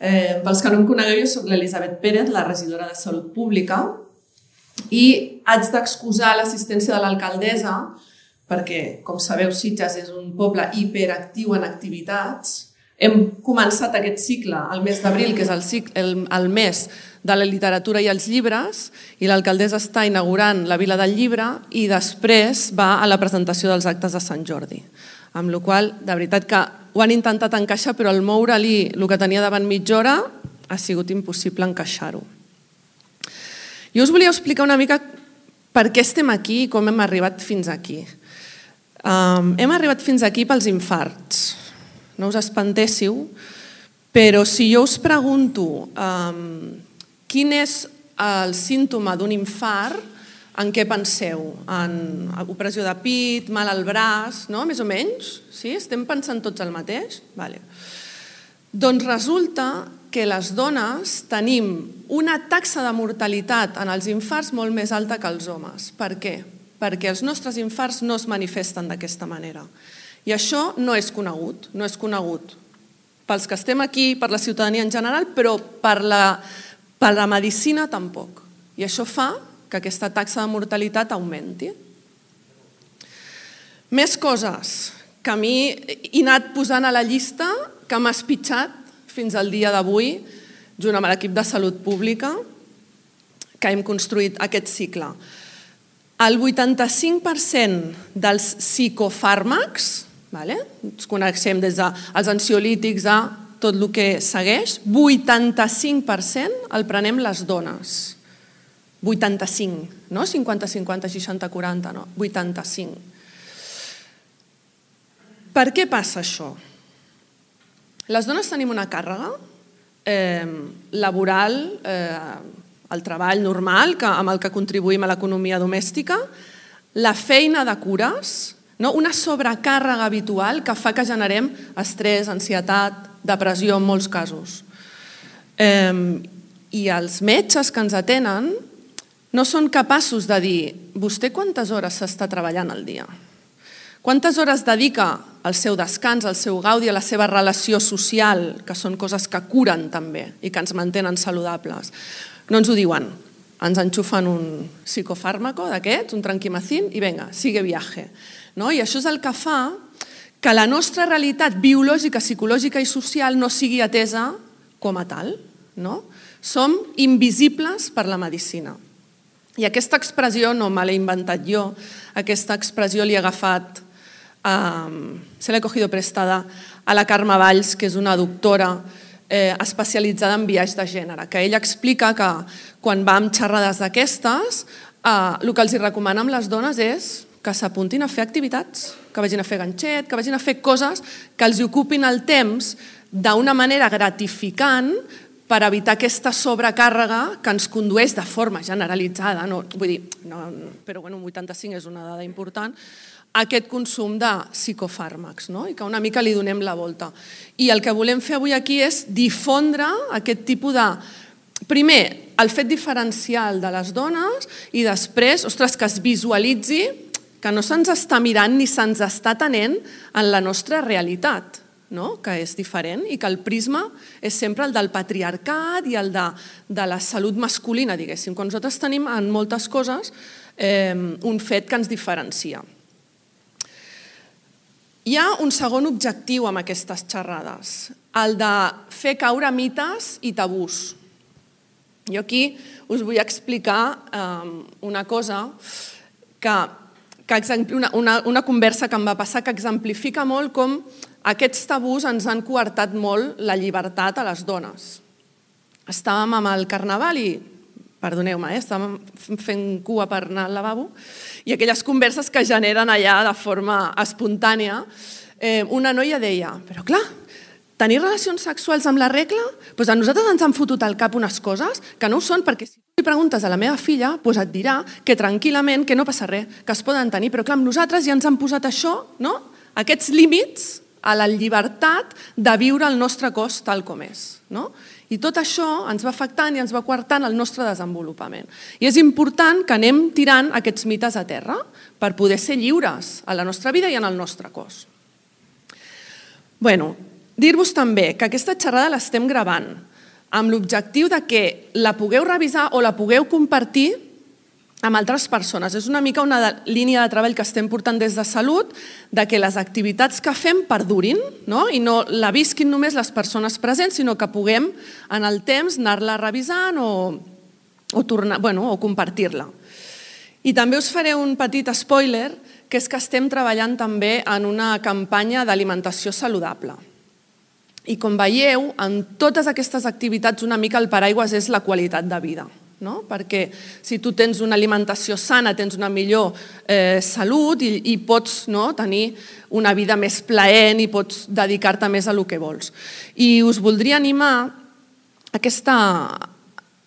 Eh, pels que no em conegueu, jo soc l'Elisabet Pérez, la regidora de Salut Pública, i haig d'excusar l'assistència de l'alcaldessa perquè, com sabeu, Sitges és un poble hiperactiu en activitats. Hem començat aquest cicle al mes d'abril, que és el, cicle, el, el mes de la literatura i els llibres, i l'alcaldessa està inaugurant la Vila del Llibre i després va a la presentació dels actes de Sant Jordi. Amb la qual de veritat que ho han intentat encaixar, però al moure-li el que tenia davant mitja hora ha sigut impossible encaixar-ho. Jo us volia explicar una mica per què estem aquí i com hem arribat fins aquí. Um, hem arribat fins aquí pels infarts. No us espantéssiu, però si jo us pregunto um, quin és el símptoma d'un infart, en què penseu? En opressió de pit, mal al braç, no? més o menys? Sí? Estem pensant tots el mateix? Vale. Doncs resulta que les dones tenim una taxa de mortalitat en els infarts molt més alta que els homes. Per què? Perquè els nostres infarts no es manifesten d'aquesta manera. I això no és conegut, no és conegut pels que estem aquí, per la ciutadania en general, però per la, per la medicina tampoc. I això fa que aquesta taxa de mortalitat augmenti. Més coses que a mi he anat posant a la llista que m'ha espitxat fins al dia d'avui, junt amb l'equip de Salut Pública, que hem construït aquest cicle. El 85% dels psicofàrmacs, vale? ens coneixem des dels ansiolítics a tot el que segueix, 85% el prenem les dones. 85, no 50, 50, 60, 40, no, 85. Per què passa això? Les dones tenim una càrrega eh, laboral, eh, el treball normal que, amb el que contribuïm a l'economia domèstica, la feina de cures, no? una sobrecàrrega habitual que fa que generem estrès, ansietat, depressió en molts casos. Eh, I els metges que ens atenen no són capaços de dir vostè quantes hores s'està treballant al dia? Quantes hores dedica al seu descans, al seu gaudi, a la seva relació social, que són coses que curen també i que ens mantenen saludables? No ens ho diuen. Ens enxufen un psicofàrmaco d'aquests, un tranquimacin, i vinga, sigue viaje. No? I això és el que fa que la nostra realitat biològica, psicològica i social no sigui atesa com a tal. No? Som invisibles per la medicina. I aquesta expressió no me l'he inventat jo, aquesta expressió li he agafat, eh, se l'he cogido prestada a la Carme Valls, que és una doctora eh, especialitzada en viatge de gènere, que ella explica que quan va amb xerrades d'aquestes, eh, el que els hi recomana amb les dones és que s'apuntin a fer activitats, que vagin a fer ganxet, que vagin a fer coses que els ocupin el temps d'una manera gratificant per evitar aquesta sobrecàrrega que ens condueix de forma generalitzada, no, vull dir, no, però bueno, 85 és una dada important, aquest consum de psicofàrmacs no? i que una mica li donem la volta. I el que volem fer avui aquí és difondre aquest tipus de... Primer, el fet diferencial de les dones i després, ostres, que es visualitzi que no se'ns està mirant ni se'ns està tenent en la nostra realitat no? que és diferent i que el prisma és sempre el del patriarcat i el de, de la salut masculina, diguéssim. Quan nosaltres tenim en moltes coses eh, un fet que ens diferencia. Hi ha un segon objectiu amb aquestes xerrades, el de fer caure mites i tabús. Jo aquí us vull explicar eh, una cosa que, que una, una, una conversa que em va passar que exemplifica molt com aquests tabús ens han coartat molt la llibertat a les dones. Estàvem amb el carnaval i, perdoneu-me, eh, estàvem fent cua per anar al lavabo, i aquelles converses que generen allà de forma espontània, eh, una noia deia, però clar, tenir relacions sexuals amb la regla, doncs a nosaltres ens han fotut al cap unes coses que no ho són, perquè si li preguntes a la meva filla, doncs et dirà que tranquil·lament, que no passa res, que es poden tenir, però clar, amb nosaltres ja ens han posat això, no? aquests límits a la llibertat de viure el nostre cos tal com és. No? I tot això ens va afectant i ens va coartant el nostre desenvolupament. I és important que anem tirant aquests mites a terra per poder ser lliures a la nostra vida i en el nostre cos. bueno, dir-vos també que aquesta xerrada l'estem gravant amb l'objectiu de que la pugueu revisar o la pugueu compartir amb altres persones. És una mica una línia de treball que estem portant des de Salut, de que les activitats que fem perdurin no? i no la visquin només les persones presents, sinó que puguem en el temps anar-la revisant o, o, tornar, bueno, o compartir-la. I també us faré un petit spoiler, que és que estem treballant també en una campanya d'alimentació saludable. I com veieu, en totes aquestes activitats una mica el paraigües és la qualitat de vida no? perquè si tu tens una alimentació sana, tens una millor eh, salut i, i pots no, tenir una vida més plaent i pots dedicar-te més a lo que vols. I us voldria animar aquesta...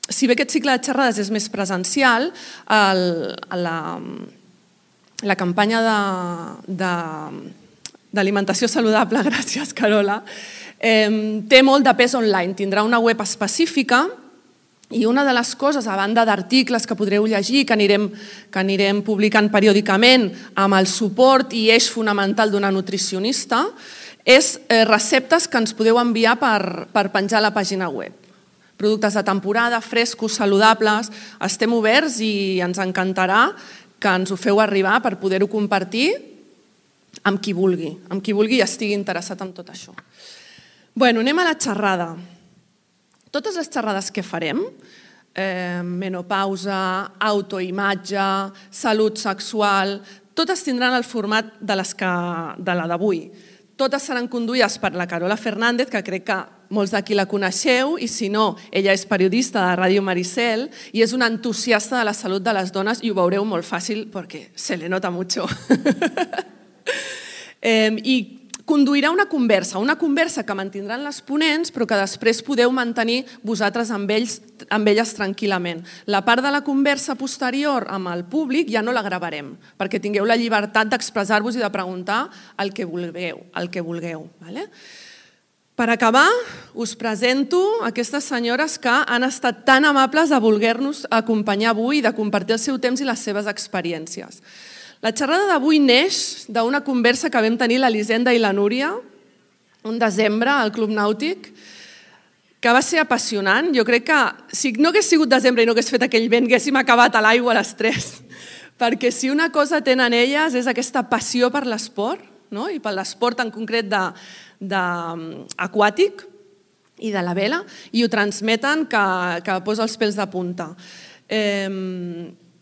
Si bé aquest cicle de xerrades és més presencial, el, la, la campanya d'alimentació saludable, gràcies Carola, eh, té molt de pes online. Tindrà una web específica i una de les coses, a banda d'articles que podreu llegir, que anirem, que anirem publicant periòdicament amb el suport i eix fonamental d'una nutricionista, és eh, receptes que ens podeu enviar per, per penjar a la pàgina web. Productes de temporada, frescos, saludables, estem oberts i ens encantarà que ens ho feu arribar per poder-ho compartir amb qui vulgui, amb qui vulgui i estigui interessat en tot això. Bueno, anem a la xerrada. Totes les xerrades que farem, eh, menopausa, autoimatge, salut sexual, totes tindran el format de, les que, de la d'avui. Totes seran conduïdes per la Carola Fernández, que crec que molts d'aquí la coneixeu, i si no, ella és periodista de Ràdio Maricel i és una entusiasta de la salut de les dones i ho veureu molt fàcil perquè se le nota mucho. eh, I conduirà una conversa, una conversa que mantindran les ponents però que després podeu mantenir vosaltres amb, ells, amb elles tranquil·lament. La part de la conversa posterior amb el públic ja no la gravarem, perquè tingueu la llibertat d'expressar-vos i de preguntar el que vulgueu. El que vulgueu vale? Per acabar, us presento aquestes senyores que han estat tan amables de voler-nos acompanyar avui i de compartir el seu temps i les seves experiències. La xerrada d'avui neix d'una conversa que vam tenir l'Elisenda i la Núria un desembre al Club Nàutic, que va ser apassionant. Jo crec que si no hagués sigut desembre i no hagués fet aquell vent, haguéssim acabat a l'aigua a les 3. Perquè si una cosa tenen elles és aquesta passió per l'esport, no? i per l'esport en concret de, de, aquàtic i de la vela, i ho transmeten que, que posa els pèls de punta. Eh,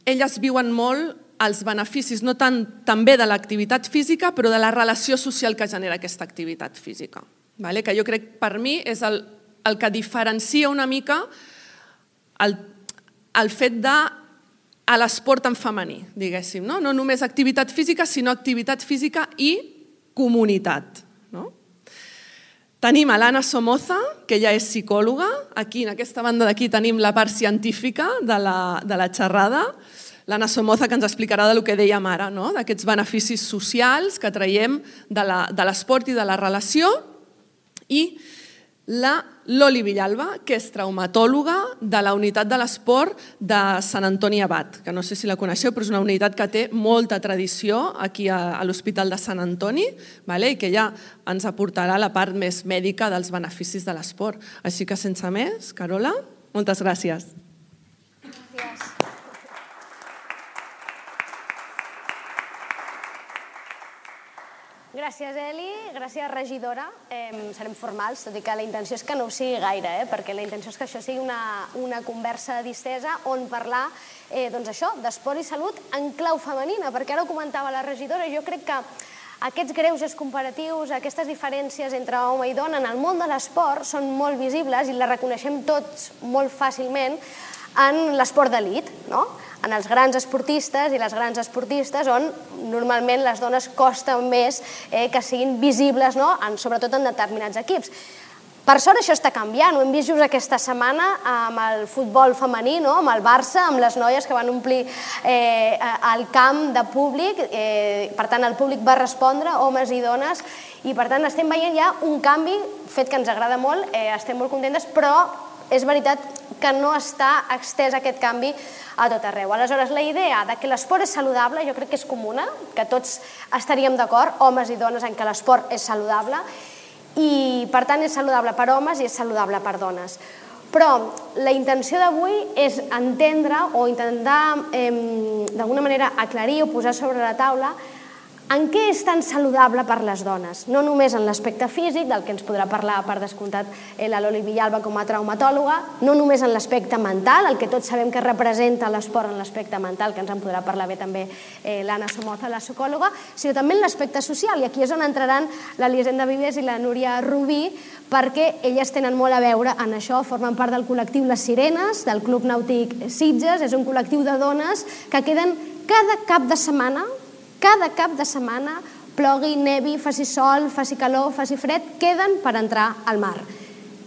elles viuen molt els beneficis no tant també de l'activitat física, però de la relació social que genera aquesta activitat física. Vale? Que jo crec per mi és el, el que diferencia una mica el, el fet de a l'esport en femení, diguéssim. No? no només activitat física, sinó activitat física i comunitat. No? Tenim a l'Anna Somoza, que ja és psicòloga. Aquí, en aquesta banda d'aquí, tenim la part científica de la, de la xerrada l'Anna Somoza que ens explicarà del que dèiem ara, no? d'aquests beneficis socials que traiem de l'esport i de la relació, i la Loli Villalba, que és traumatòloga de la unitat de l'esport de Sant Antoni Abat, que no sé si la coneixeu, però és una unitat que té molta tradició aquí a, a l'Hospital de Sant Antoni vale? i que ja ens aportarà la part més mèdica dels beneficis de l'esport. Així que, sense més, Carola, moltes gràcies. Gràcies. Gràcies, Eli. Gràcies, regidora. Eh, serem formals, tot i que la intenció és que no ho sigui gaire, eh, perquè la intenció és que això sigui una, una conversa distesa on parlar eh, doncs això d'esport i salut en clau femenina, perquè ara ho comentava la regidora, jo crec que aquests greuges comparatius, aquestes diferències entre home i dona en el món de l'esport són molt visibles i les reconeixem tots molt fàcilment en l'esport d'elit, no? En els grans esportistes i les grans esportistes on normalment les dones costa més eh, que siguin visibles, no? en, sobretot en determinats equips. Per sort això està canviant, ho hem vist just aquesta setmana amb el futbol femení, no? amb el Barça, amb les noies que van omplir eh, el camp de públic, eh, per tant el públic va respondre, homes i dones, i per tant estem veient ja un canvi, fet que ens agrada molt, eh, estem molt contentes, però és veritat que no està extès aquest canvi a tot arreu. Aleshores, la idea de que l'esport és saludable jo crec que és comuna, que tots estaríem d'acord, homes i dones, en que l'esport és saludable, i per tant és saludable per homes i és saludable per dones. Però la intenció d'avui és entendre o intentar eh, d'alguna manera aclarir o posar sobre la taula en què és tan saludable per les dones? No només en l'aspecte físic, del que ens podrà parlar per descomptat eh, la Loli Villalba com a traumatòloga, no només en l'aspecte mental, el que tots sabem que representa l'esport en l'aspecte mental, que ens en podrà parlar bé també eh, l'Anna Somoza, la psicòloga, sinó també en l'aspecte social, i aquí és on entraran l'Elisenda Vives i la Núria Rubí, perquè elles tenen molt a veure en això, formen part del col·lectiu Les Sirenes, del Club Nàutic Sitges, és un col·lectiu de dones que queden cada cap de setmana cada cap de setmana, plogui, nevi, faci sol, faci calor, faci fred, queden per entrar al mar.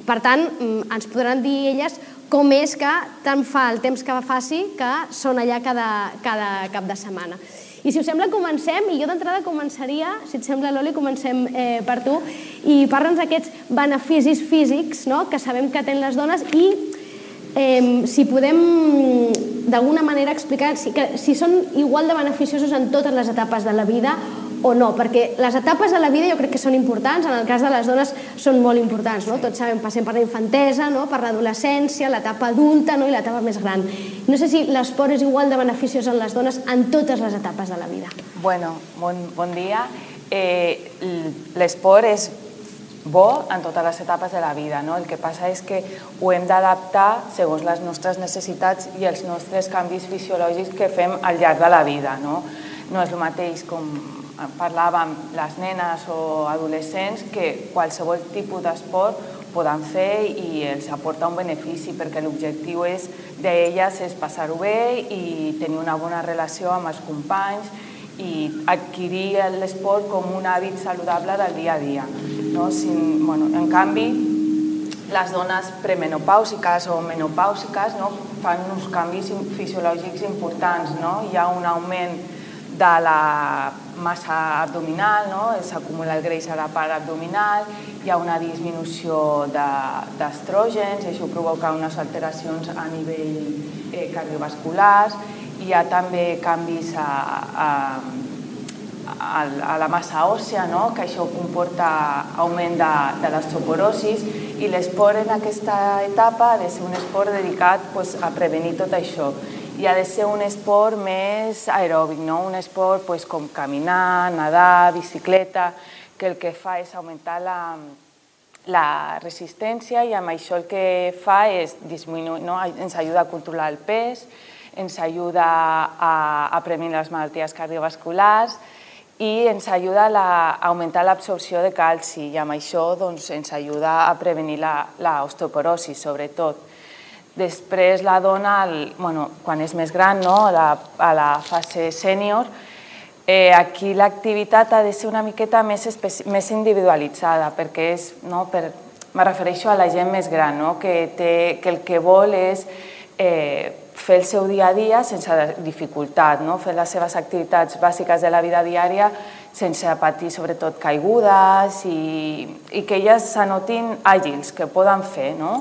Per tant, mm, ens podran dir elles com és que tant fa el temps que faci que són allà cada, cada cap de setmana. I si us sembla, comencem, i jo d'entrada començaria, si et sembla, Loli, comencem eh, per tu, i parla'ns d'aquests beneficis físics no?, que sabem que tenen les dones i eh, si podem d'alguna manera explicar si, que, si són igual de beneficiosos en totes les etapes de la vida o no, perquè les etapes de la vida jo crec que són importants, en el cas de les dones són molt importants, no? tots sabem, passem per la infantesa, no? per l'adolescència, l'etapa adulta no? i l'etapa més gran. No sé si l'esport és igual de beneficiós en les dones en totes les etapes de la vida. Bueno, bon, bon dia. Eh, l'esport és bo en totes les etapes de la vida. No? El que passa és que ho hem d'adaptar segons les nostres necessitats i els nostres canvis fisiològics que fem al llarg de la vida. No, no és el mateix com parlàvem les nenes o adolescents que qualsevol tipus d'esport poden fer i els aporta un benefici perquè l'objectiu és d'elles és passar-ho bé i tenir una bona relació amb els companys i adquirir l'esport com un hàbit saludable del dia a dia. No? Si, bueno, en canvi, les dones premenopàusiques o menopàusiques no? fan uns canvis fisiològics importants. No? Hi ha un augment de la massa abdominal, no? s'acumula el greix a la part abdominal, hi ha una disminució d'estrògens, de, això provoca unes alteracions a nivell eh, cardiovasculars, hi ha també canvis a, a, a, la massa òssea, no? que això comporta augment de, de l'osteoporosis i l'esport en aquesta etapa ha de ser un esport dedicat pues, a prevenir tot això i ha de ser un esport més aeròbic, no? un esport pues, com caminar, nedar, bicicleta, que el que fa és augmentar la, la resistència i amb això el que fa és disminuir, no? ens ajuda a controlar el pes, ens ajuda a, a prevenir les malalties cardiovasculars i ens ajuda a, augmentar l'absorció de calci i amb això doncs, ens ajuda a prevenir l'osteoporosi, sobretot. Després la dona, el, bueno, quan és més gran, no, a, la, a la fase sènior, eh, aquí l'activitat ha de ser una miqueta més, més individualitzada, perquè és, no, per, me refereixo a la gent més gran, no, que, té, que el que vol és eh, fer el seu dia a dia sense dificultat, no? fer les seves activitats bàsiques de la vida diària sense patir sobretot caigudes i, i que elles s'anotin àgils, que poden fer. No?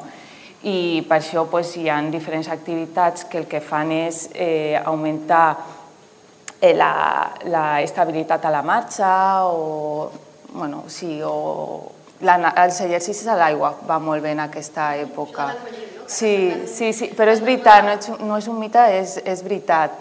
I per això pues, hi ha diferents activitats que el que fan és eh, augmentar eh, la, la estabilitat a la marxa o, bueno, sí, o la, els exercicis a l'aigua va molt bé en aquesta època. Sí, sí, sí, però és veritat, no és, no és un mite, és, és veritat.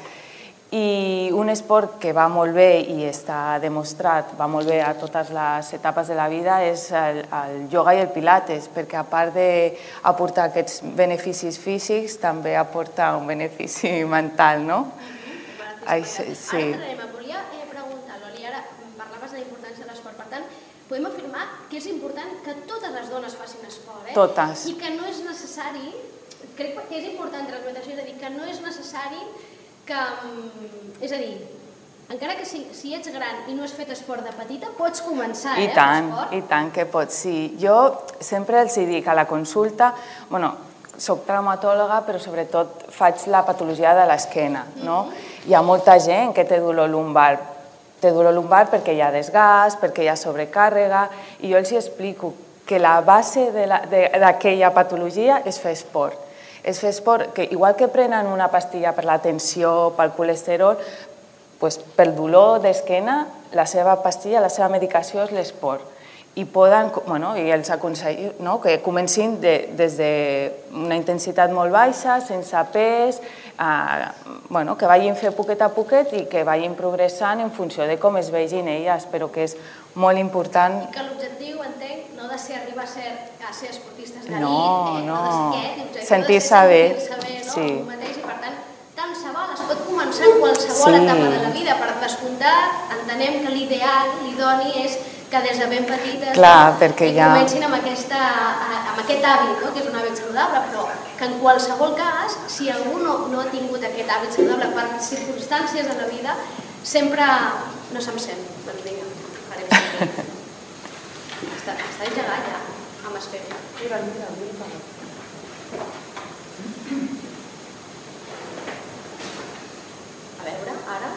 I un esport que va molt bé i està demostrat, va molt bé a totes les etapes de la vida, és el, el yoga i el pilates, perquè a part d'aportar aquests beneficis físics, també aporta un benefici mental, no? Ai, sí, sí. Ara volia eh, preguntar, Loli, ara parlaves de la importància de l'esport, per tant, podem afirmar que és important que totes les dones facin esport? Totes. I que no és necessari, crec que és important transmetre això, és a dir, que no és necessari que, mm, és a dir, encara que si, si ets gran i no has fet esport de petita, pots començar, I eh, tant, I tant que pots, sí. Jo sempre els dic a la consulta, bueno, soc traumatòloga, però sobretot faig la patologia de l'esquena, no? Mm -hmm. Hi ha molta gent que té dolor lumbar, té dolor lumbar perquè hi ha desgast, perquè hi ha sobrecàrrega, i jo els explico que la base d'aquella patologia és fer esport. És fer esport, que igual que prenen una pastilla per la tensió, pel colesterol, pues, pel dolor d'esquena, la seva pastilla, la seva medicació és l'esport. I poden, bueno, i els aconsello no? que comencin de, des d'una intensitat molt baixa, sense pes, eh, bueno, que vagin fer poquet a poquet i que vagin progressant en funció de com es vegin elles, però que és molt important... I que l'objectiu, entenc, no de ser arribar a ser, a ser esportistes d'elit, no, eh? no, no sentir-se bé, sentir bé no? sí. mateix, i per tant, tant se val, es pot començar en qualsevol sí. etapa de la vida, per descomptat, entenem que l'ideal, l'idoni és que des de ben petites Clar, perquè ja... comencin amb, aquesta, amb aquest hàbit, no? que és un hàbit saludable, però que en qualsevol cas, si algú no, no ha tingut aquest hàbit saludable per circumstàncies de la vida, sempre no se'm sent, doncs vinga, farem està, està engegat ja, amb espera. Mira, mira, mira. A veure, ara...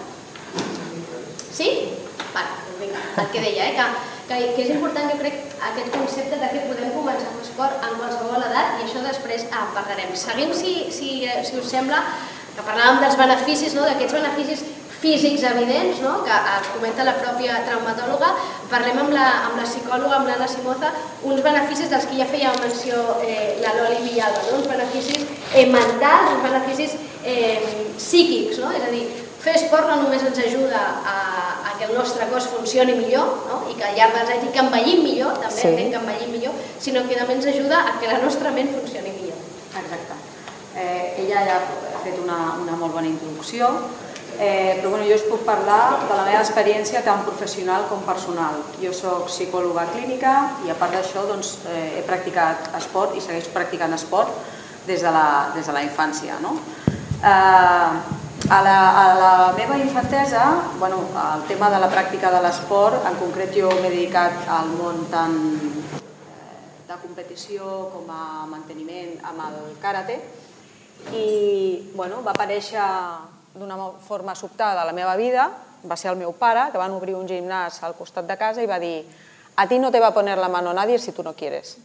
Sí? Vinga, el que deia, eh? que, que, que és important, jo crec, aquest concepte de que podem començar amb l'esport en qualsevol edat i això després en parlarem. Seguim, si, si, si us sembla, que parlàvem dels beneficis, no? d'aquests beneficis físics evidents, no? que els comenta la pròpia traumatòloga, parlem amb la, amb la psicòloga, amb l'Anna Simoza, uns beneficis dels que ja feia menció eh, la Loli Villalba, no? uns beneficis eh, mentals, uns beneficis eh, psíquics, no? és a dir, fer esport no només ens ajuda a, a que el nostre cos funcioni millor no? i que al llarg dels anys i que envellim millor, també sí. entenc que envellim millor, sinó que també ens ajuda a que la nostra ment funcioni millor. Exacte. Eh, ella ja ha fet una, una molt bona introducció, eh, però bueno, jo us puc parlar de la meva experiència tant professional com personal. Jo sóc psicòloga clínica i a part d'això doncs, eh, he practicat esport i segueixo practicant esport des de la, des de la infància. No? Eh, a la, a la meva infantesa, bueno, el tema de la pràctica de l'esport, en concret jo m'he dedicat al món tant eh, de competició com a manteniment amb el karate i bueno, va aparèixer d'una forma sobtada a la meva vida, va ser el meu pare, que van obrir un gimnàs al costat de casa i va dir a ti no te va a poner la mano nadie si tu no quieres.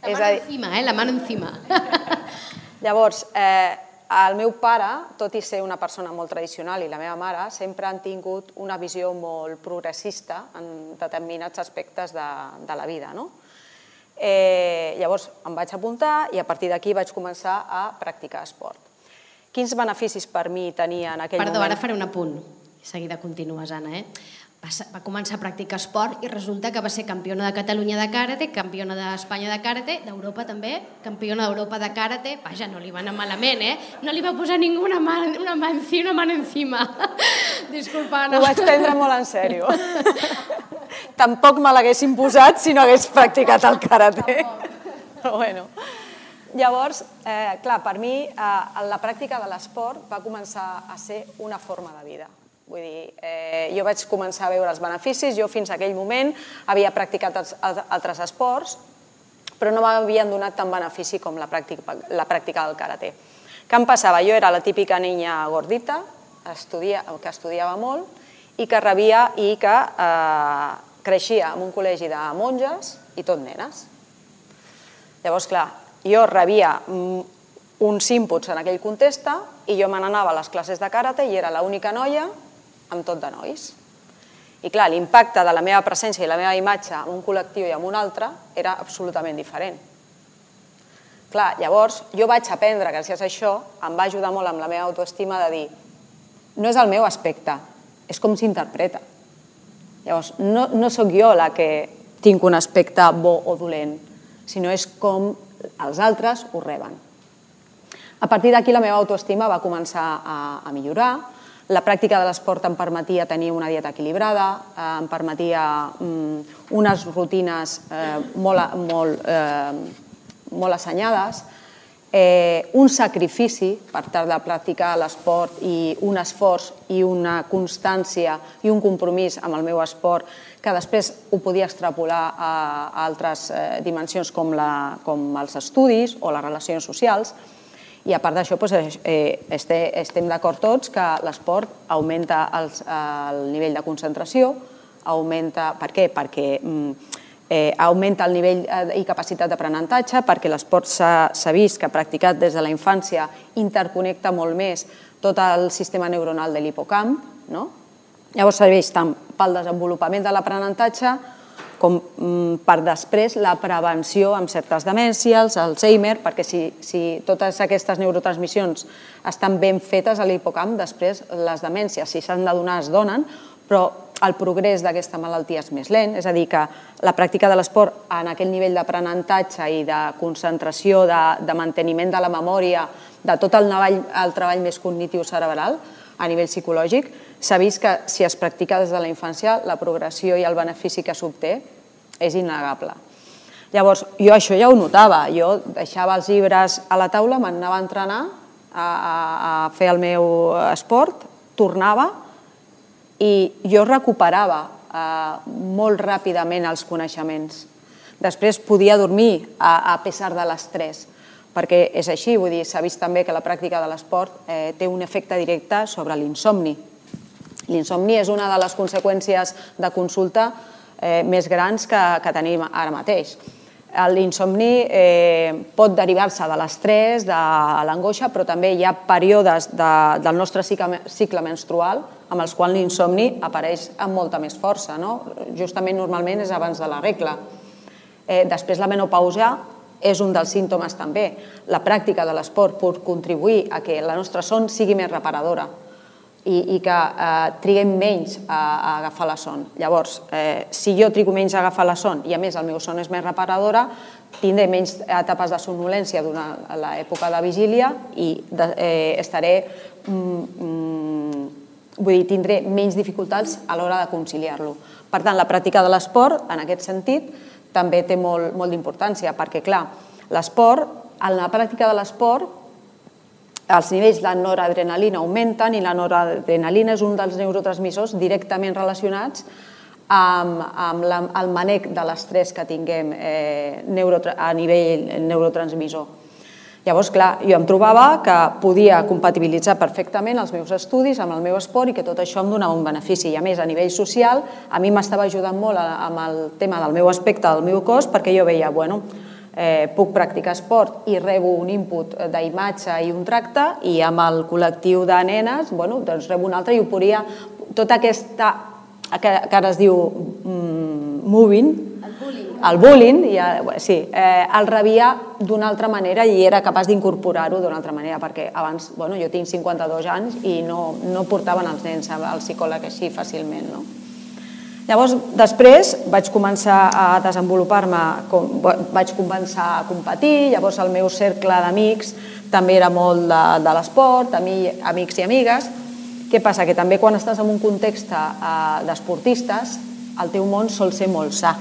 La mano encima, eh? La mano encima. Llavors, eh, el meu pare, tot i ser una persona molt tradicional i la meva mare, sempre han tingut una visió molt progressista en determinats aspectes de, de la vida. No? Eh, llavors em vaig apuntar i a partir d'aquí vaig començar a practicar esport. Quins beneficis per mi tenia en aquell Perdó, moment? ara faré un apunt. Seguida continues, Anna. Eh? Va, va començar a practicar esport i resulta que va ser campiona de Catalunya de karate, campiona d'Espanya de karate, d'Europa també, campiona d'Europa de karate. Vaja, no li va anar malament, eh? No li va posar ningú una mà, una mà, una mà encima. Disculpa, Anna. Ho vaig prendre molt en sèrio. Tampoc me l'haguessin posat si no hagués practicat el karate. Però bueno. Llavors, eh, clar, per mi eh, la pràctica de l'esport va començar a ser una forma de vida. Vull dir, eh, jo vaig començar a veure els beneficis, jo fins aquell moment havia practicat els, altres esports, però no m'havien donat tant benefici com la pràctica, la pràctica del karate. Què em passava? Jo era la típica niña gordita, estudia, que estudiava molt i que rebia i que eh, creixia en un col·legi de monges i tot nenes. Llavors, clar, jo rebia uns inputs en aquell context i jo me n'anava a les classes de karate i era l'única noia amb tot de nois. I clar, l'impacte de la meva presència i la meva imatge en un col·lectiu i en un altre era absolutament diferent. Clar, llavors jo vaig aprendre, gràcies a això, em va ajudar molt amb la meva autoestima de dir no és el meu aspecte, és com s'interpreta. Llavors, no, no sóc jo la que tinc un aspecte bo o dolent, sinó és com els altres ho reben. A partir d'aquí la meva autoestima va començar a, a millorar, la pràctica de l'esport em permetia tenir una dieta equilibrada, eh, em permetia mm, unes rutines eh, molt, molt, eh, molt assenyades, eh, un sacrifici per tal de practicar l'esport i un esforç i una constància i un compromís amb el meu esport que després ho podia extrapolar a, a altres eh, dimensions com, la, com els estudis o les relacions socials. I a part d'això, doncs, eh, estem d'acord tots que l'esport augmenta els, el nivell de concentració, augmenta... Per què? Perquè mm, eh, augmenta el nivell i capacitat d'aprenentatge, perquè l'esport s'ha vist que practicat des de la infància interconnecta molt més tot el sistema neuronal de l'hipocamp, no? Llavors serveix tant pel desenvolupament de l'aprenentatge com mm, per després la prevenció amb certes demències, Alzheimer, perquè si, si totes aquestes neurotransmissions estan ben fetes a l'hipocamp, després les demències, si s'han de donar, es donen, però el progrés d'aquesta malaltia és més lent, és a dir, que la pràctica de l'esport en aquell nivell d'aprenentatge i de concentració, de, de manteniment de la memòria, de tot el treball, el treball més cognitiu cerebral a nivell psicològic, s'ha vist que si es practica des de la infància, la progressió i el benefici que s'obté és innegable. Llavors, jo això ja ho notava, jo deixava els llibres a la taula, m'anava a entrenar, a, a, a fer el meu esport, tornava i jo recuperava eh, molt ràpidament els coneixements. Després podia dormir a, a pesar de l'estrès, perquè és així, vull dir, s'ha vist també que la pràctica de l'esport eh, té un efecte directe sobre l'insomni. L'insomni és una de les conseqüències de consulta eh, més grans que, que tenim ara mateix. L'insomni eh, pot derivar-se de l'estrès, de l'angoixa, però també hi ha períodes de, del nostre cicle, cicle menstrual amb els quals l'insomni apareix amb molta més força. No? Justament normalment és abans de la regla. Eh, després la menopausa és un dels símptomes també. La pràctica de l'esport pot contribuir a que la nostra son sigui més reparadora i, i que eh, triguem menys a, a agafar la son. Llavors, eh, si jo trigo menys a agafar la son i a més el meu son és més reparadora, tindré menys etapes de somnolència durant l'època de vigília i de, eh, estaré mm, mm, vull dir, tindré menys dificultats a l'hora de conciliar-lo. Per tant, la pràctica de l'esport, en aquest sentit, també té molt, molt d'importància, perquè, clar, l'esport, en la pràctica de l'esport, els nivells de noradrenalina augmenten i la noradrenalina és un dels neurotransmissors directament relacionats amb, amb la, el manec de l'estrès que tinguem eh, neuro, a nivell neurotransmissor. Llavors, clar, jo em trobava que podia compatibilitzar perfectament els meus estudis amb el meu esport i que tot això em donava un benefici. I a més, a nivell social, a mi m'estava ajudant molt amb el tema del meu aspecte, del meu cos, perquè jo veia, bueno, eh, puc practicar esport i rebo un input d'imatge i un tracte i amb el col·lectiu de nenes bueno, doncs rebo un altre i ho podria... Tota aquesta, que, que ara es diu mm, moving, el bullying, el bullying ja, sí, eh, el rebia d'una altra manera i era capaç d'incorporar-ho d'una altra manera, perquè abans, bueno, jo tinc 52 anys i no, no portaven els nens al psicòleg així fàcilment, no? Llavors, després vaig començar a desenvolupar-me, vaig començar a competir, llavors el meu cercle d'amics també era molt de, de l'esport, amics i amigues. Què passa? Que també quan estàs en un context eh, d'esportistes, el teu món sol ser molt sa.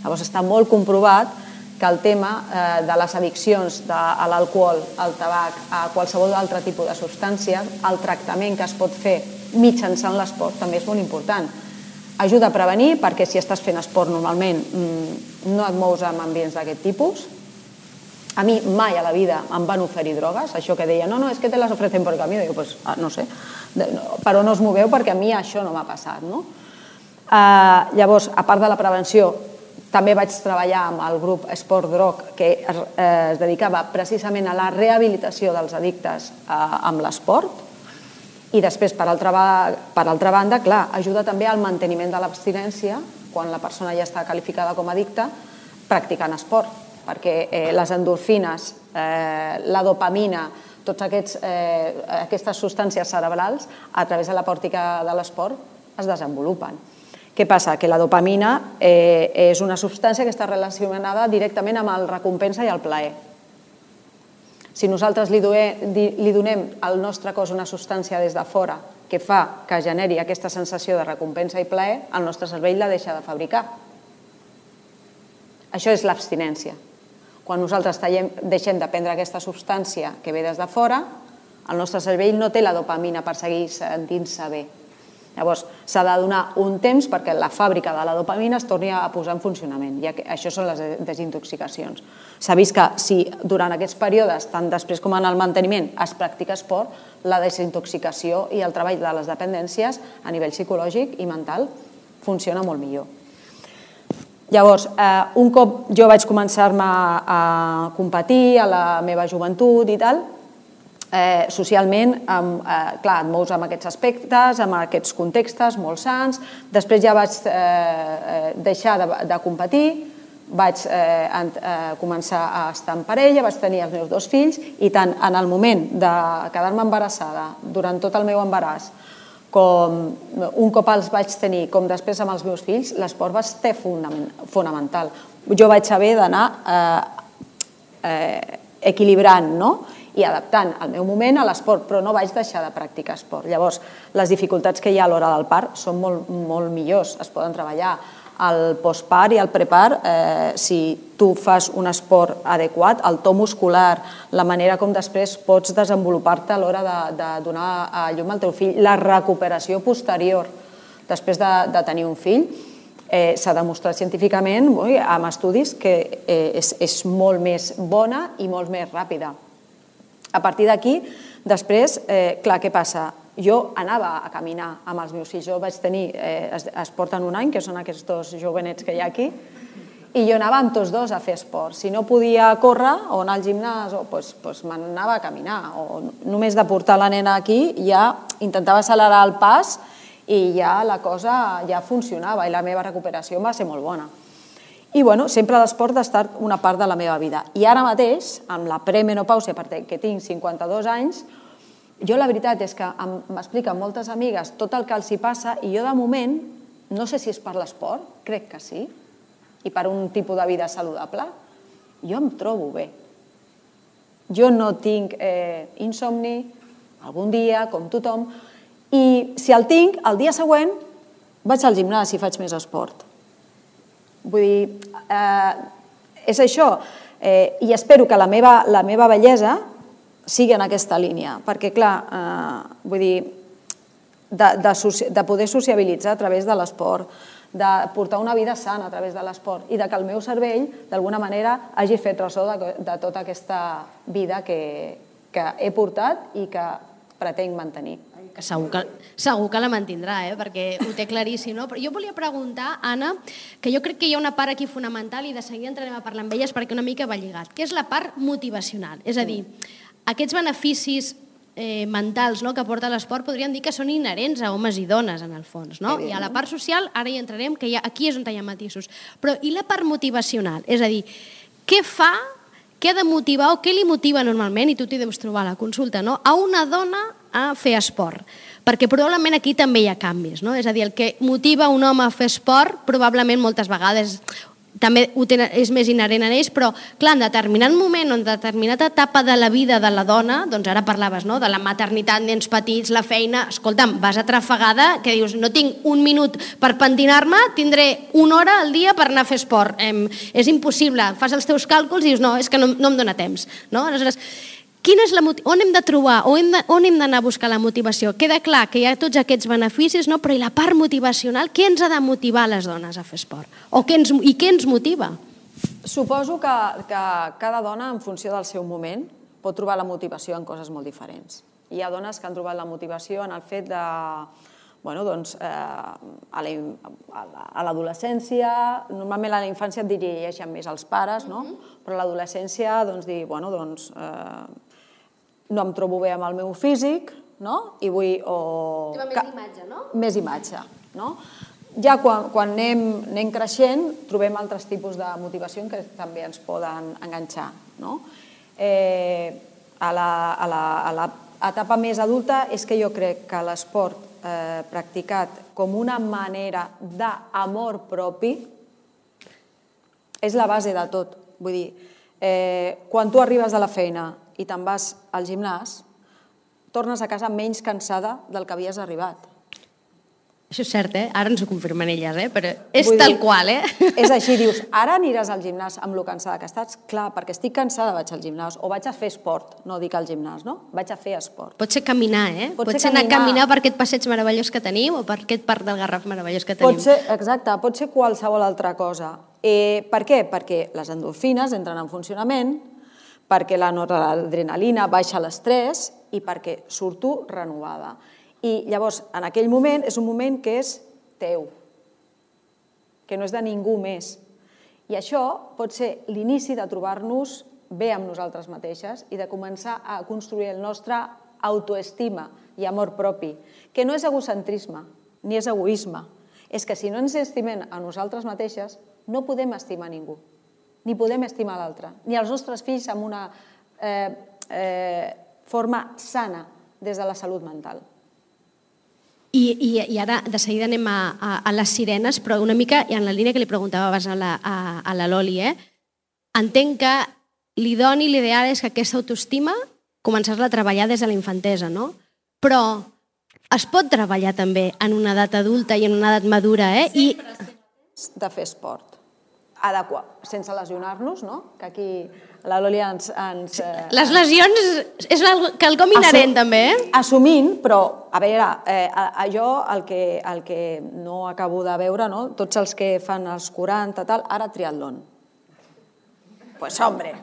Llavors està molt comprovat que el tema eh, de les addiccions de, a l'alcohol, al tabac, a qualsevol altre tipus de substància, el tractament que es pot fer mitjançant l'esport també és molt important Ajuda a prevenir perquè si estàs fent esport normalment mm, no et mous en ambients d'aquest tipus. A mi mai a la vida em van oferir drogues, això que deia, no, no, és que te les ofrecen el camí, dic, pues, ah, no sé, però no us moveu perquè a mi això no m'ha passat. No? Uh, llavors, a part de la prevenció, també vaig treballar amb el grup Esport Drog, que es, eh, es dedicava precisament a la rehabilitació dels addictes eh, amb l'esport, i després, per altra, per altra banda, clar, ajuda també al manteniment de l'abstinència quan la persona ja està qualificada com a addicta practicant esport, perquè eh, les endorfines, eh, la dopamina, tots aquests, eh, aquestes substàncies cerebrals a través de la pòrtica de l'esport es desenvolupen. Què passa? Que la dopamina eh, és una substància que està relacionada directament amb el recompensa i el plaer. Si nosaltres li, li donem al nostre cos una substància des de fora que fa que generi aquesta sensació de recompensa i plaer, el nostre cervell la deixa de fabricar. Això és l'abstinència. Quan nosaltres tallem, deixem de prendre aquesta substància que ve des de fora, el nostre cervell no té la dopamina per seguir sentint-se bé. Llavors, s'ha de donar un temps perquè la fàbrica de la dopamina es torni a posar en funcionament. I això són les desintoxicacions. S'ha vist que si durant aquests períodes, tant després com en el manteniment, es practica esport, la desintoxicació i el treball de les dependències a nivell psicològic i mental funciona molt millor. Llavors, eh, un cop jo vaig començar-me a competir a la meva joventut i tal, eh, socialment, amb, eh, clar, et mous amb aquests aspectes, amb aquests contextes molt sants. Després ja vaig eh, eh, deixar de, de competir, vaig eh, eh, començar a estar en parella, vaig tenir els meus dos fills i tant en el moment de quedar-me embarassada, durant tot el meu embaràs, com un cop els vaig tenir, com després amb els meus fills, l'esport va ser fonamental. Jo vaig haver d'anar eh, eh, equilibrant, no? I adaptant el meu moment a l'esport, però no vaig deixar de practicar esport. Llavors, les dificultats que hi ha a l'hora del part són molt, molt millors, es poden treballar al postpart i al prepart, eh, si tu fas un esport adequat, el to muscular, la manera com després pots desenvolupar-te a l'hora de, de donar a llum al teu fill, la recuperació posterior després de, de tenir un fill, eh, s'ha demostrat científicament oi, amb estudis que eh, és, és molt més bona i molt més ràpida. A partir d'aquí, després, eh, clar, què passa? jo anava a caminar amb els meus fills. Jo vaig tenir, eh, es, es porten un any, que són aquests dos jovenets que hi ha aquí, i jo anava amb tots dos a fer esport. Si no podia córrer o anar al gimnàs, o, pues, pues m'anava a caminar. O només de portar la nena aquí ja intentava accelerar el pas i ja la cosa ja funcionava i la meva recuperació va ser molt bona. I bueno, sempre l'esport ha estat una part de la meva vida. I ara mateix, amb la premenopàusia, perquè tinc 52 anys, jo la veritat és que m'expliquen moltes amigues tot el que els hi passa i jo de moment, no sé si és per l'esport, crec que sí, i per un tipus de vida saludable, jo em trobo bé. Jo no tinc eh, insomni, algun dia, com tothom, i si el tinc, el dia següent vaig al gimnàs i faig més esport. Vull dir, eh, és això, eh, i espero que la meva, la meva bellesa sigui en aquesta línia, perquè, clar, eh, vull dir, de, de, de poder sociabilitzar a través de l'esport, de portar una vida sana a través de l'esport i de que el meu cervell, d'alguna manera, hagi fet ressò de, de tota aquesta vida que, que he portat i que pretenc mantenir. Que segur que, segur que la mantindrà, eh? perquè ho té claríssim. No? Però jo volia preguntar, Anna, que jo crec que hi ha una part aquí fonamental i de seguida entrarem a parlar amb elles perquè una mica va lligat, que és la part motivacional. És a dir, aquests beneficis eh, mentals no, que porta l'esport podríem dir que són inherents a homes i dones, en el fons. No? I a la part social, ara hi entrarem, que hi ha, aquí és on hi ha matisos. Però i la part motivacional? És a dir, què fa, què ha de motivar o què li motiva normalment, i tu t'hi deus trobar a la consulta, no? a una dona a fer esport? Perquè probablement aquí també hi ha canvis, no? És a dir, el que motiva un home a fer esport probablement moltes vegades també tenen, és més inherent a ells, però clar, en determinat moment o en determinada etapa de la vida de la dona, doncs ara parlaves no? de la maternitat, nens petits, la feina, escolta'm, vas atrafegada, que dius, no tinc un minut per pentinar-me, tindré una hora al dia per anar a fer esport. Eh, és impossible, fas els teus càlculs i dius, no, és que no, no em dóna temps. No? Aleshores, Quina és la, on hem de trobar, on hem de, on hem d'anar a buscar la motivació? Queda clar que hi ha tots aquests beneficis, no? però i la part motivacional, què ens ha de motivar les dones a fer esport? O què ens, I què ens motiva? Suposo que, que cada dona, en funció del seu moment, pot trobar la motivació en coses molt diferents. Hi ha dones que han trobat la motivació en el fet de, bueno, doncs, eh, a l'adolescència, normalment a la infància et dirigeixen més els pares, no? Mm -hmm. però a l'adolescència doncs, dir, bueno, doncs, eh, no em trobo bé amb el meu físic, no? I vull... O... més imatge, no? Més imatge, no? Ja quan, quan anem, anem creixent trobem altres tipus de motivació que també ens poden enganxar, no? Eh, a, la, a, la, a la etapa més adulta és que jo crec que l'esport eh, practicat com una manera d'amor propi és la base de tot. Vull dir, eh, quan tu arribes de la feina i te'n vas al gimnàs, tornes a casa menys cansada del que havies arribat. Això és cert, eh? Ara ens ho confirmen elles, eh? Però és Vull tal dir, qual, eh? És així, dius, ara aniràs al gimnàs amb lo cansada que estàs? Clar, perquè estic cansada vaig al gimnàs, o vaig a fer esport, no dic al gimnàs, no? Vaig a fer esport. Pot ser caminar, eh? Pot, pot ser, anar caminar. a caminar per aquest passeig meravellós que tenim o per aquest parc del Garraf meravellós que tenim. Pot ser, exacte, pot ser qualsevol altra cosa. Eh, per què? Perquè les endorfines entren en funcionament, perquè la noradrenalina baixa l'estrès i perquè surto renovada. I llavors, en aquell moment, és un moment que és teu, que no és de ningú més. I això pot ser l'inici de trobar-nos bé amb nosaltres mateixes i de començar a construir el nostre autoestima i amor propi, que no és egocentrisme ni és egoisme, és que si no ens estimem a nosaltres mateixes, no podem estimar ningú, ni podem estimar l'altre, ni els nostres fills amb una eh, eh, forma sana des de la salut mental. I, i, I ara de seguida anem a, a, a les sirenes, però una mica en la línia que li preguntava abans a la, a, a la Loli. Eh? Entenc que l'idoni, l'ideal és que aquesta autoestima començar-la a treballar des de la infantesa, no? Però es pot treballar també en una edat adulta i en una edat madura, eh? I... De fer esport adequat, sense lesionar-nos, no? que aquí la Loli ens... ens eh, Les lesions és quelcom inherent, també, eh? Assumint, però, a veure, eh, allò, el que, el que no acabo de veure, no? tots els que fan els 40, tal, ara triatlon. Pues, hombre,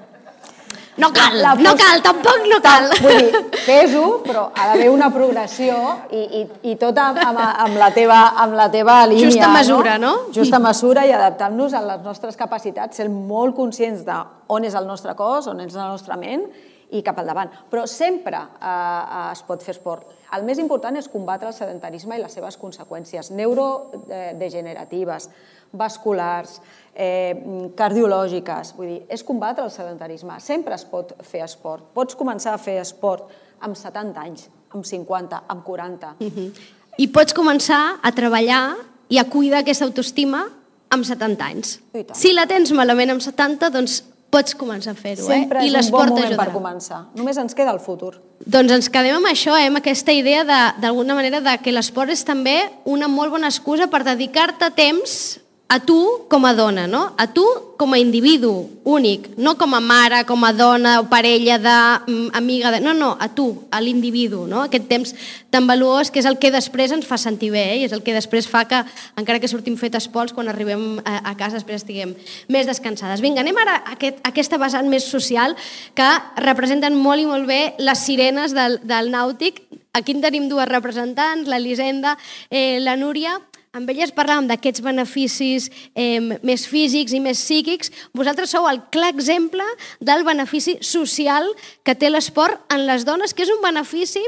no cal, la, la no cal, tampoc no cal. Vull dir, fes-ho, però ha d'haver una progressió i, i, i tot amb, amb, amb, la teva, amb la teva línia. Justa mesura, no? no? Justa mesura i adaptant-nos a les nostres capacitats, ser molt conscients de on és el nostre cos, on és la nostra ment i cap al davant. Però sempre eh, eh es pot fer esport. El més important és combatre el sedentarisme i les seves conseqüències neurodegeneratives, vasculars, eh, cardiològiques. Vull dir, és combatre el sedentarisme. Sempre es pot fer esport. Pots començar a fer esport amb 70 anys, amb 50, amb 40. Uh -huh. I pots començar a treballar i a cuidar aquesta autoestima amb 70 anys. Si la tens malament amb 70, doncs pots començar a fer-ho. Eh? Sempre és un bon moment per començar. Només ens queda el futur. Doncs ens quedem amb això, eh? amb aquesta idea d'alguna manera de que l'esport és també una molt bona excusa per dedicar-te temps a tu com a dona, no? a tu com a individu únic, no com a mare, com a dona o parella de, mm, amiga de... No, no, a tu, a l'individu, no? aquest temps tan valuós que és el que després ens fa sentir bé eh? i és el que després fa que, encara que sortim fet esports, quan arribem a, a casa després estiguem més descansades. Vinga, anem ara a, aquest, a aquesta vessant més social que representen molt i molt bé les sirenes del, del nàutic. Aquí en tenim dues representants, l'Elisenda, eh, la Núria, amb elles parlàvem d'aquests beneficis eh, més físics i més psíquics. Vosaltres sou el clar exemple del benefici social que té l'esport en les dones, que és un benefici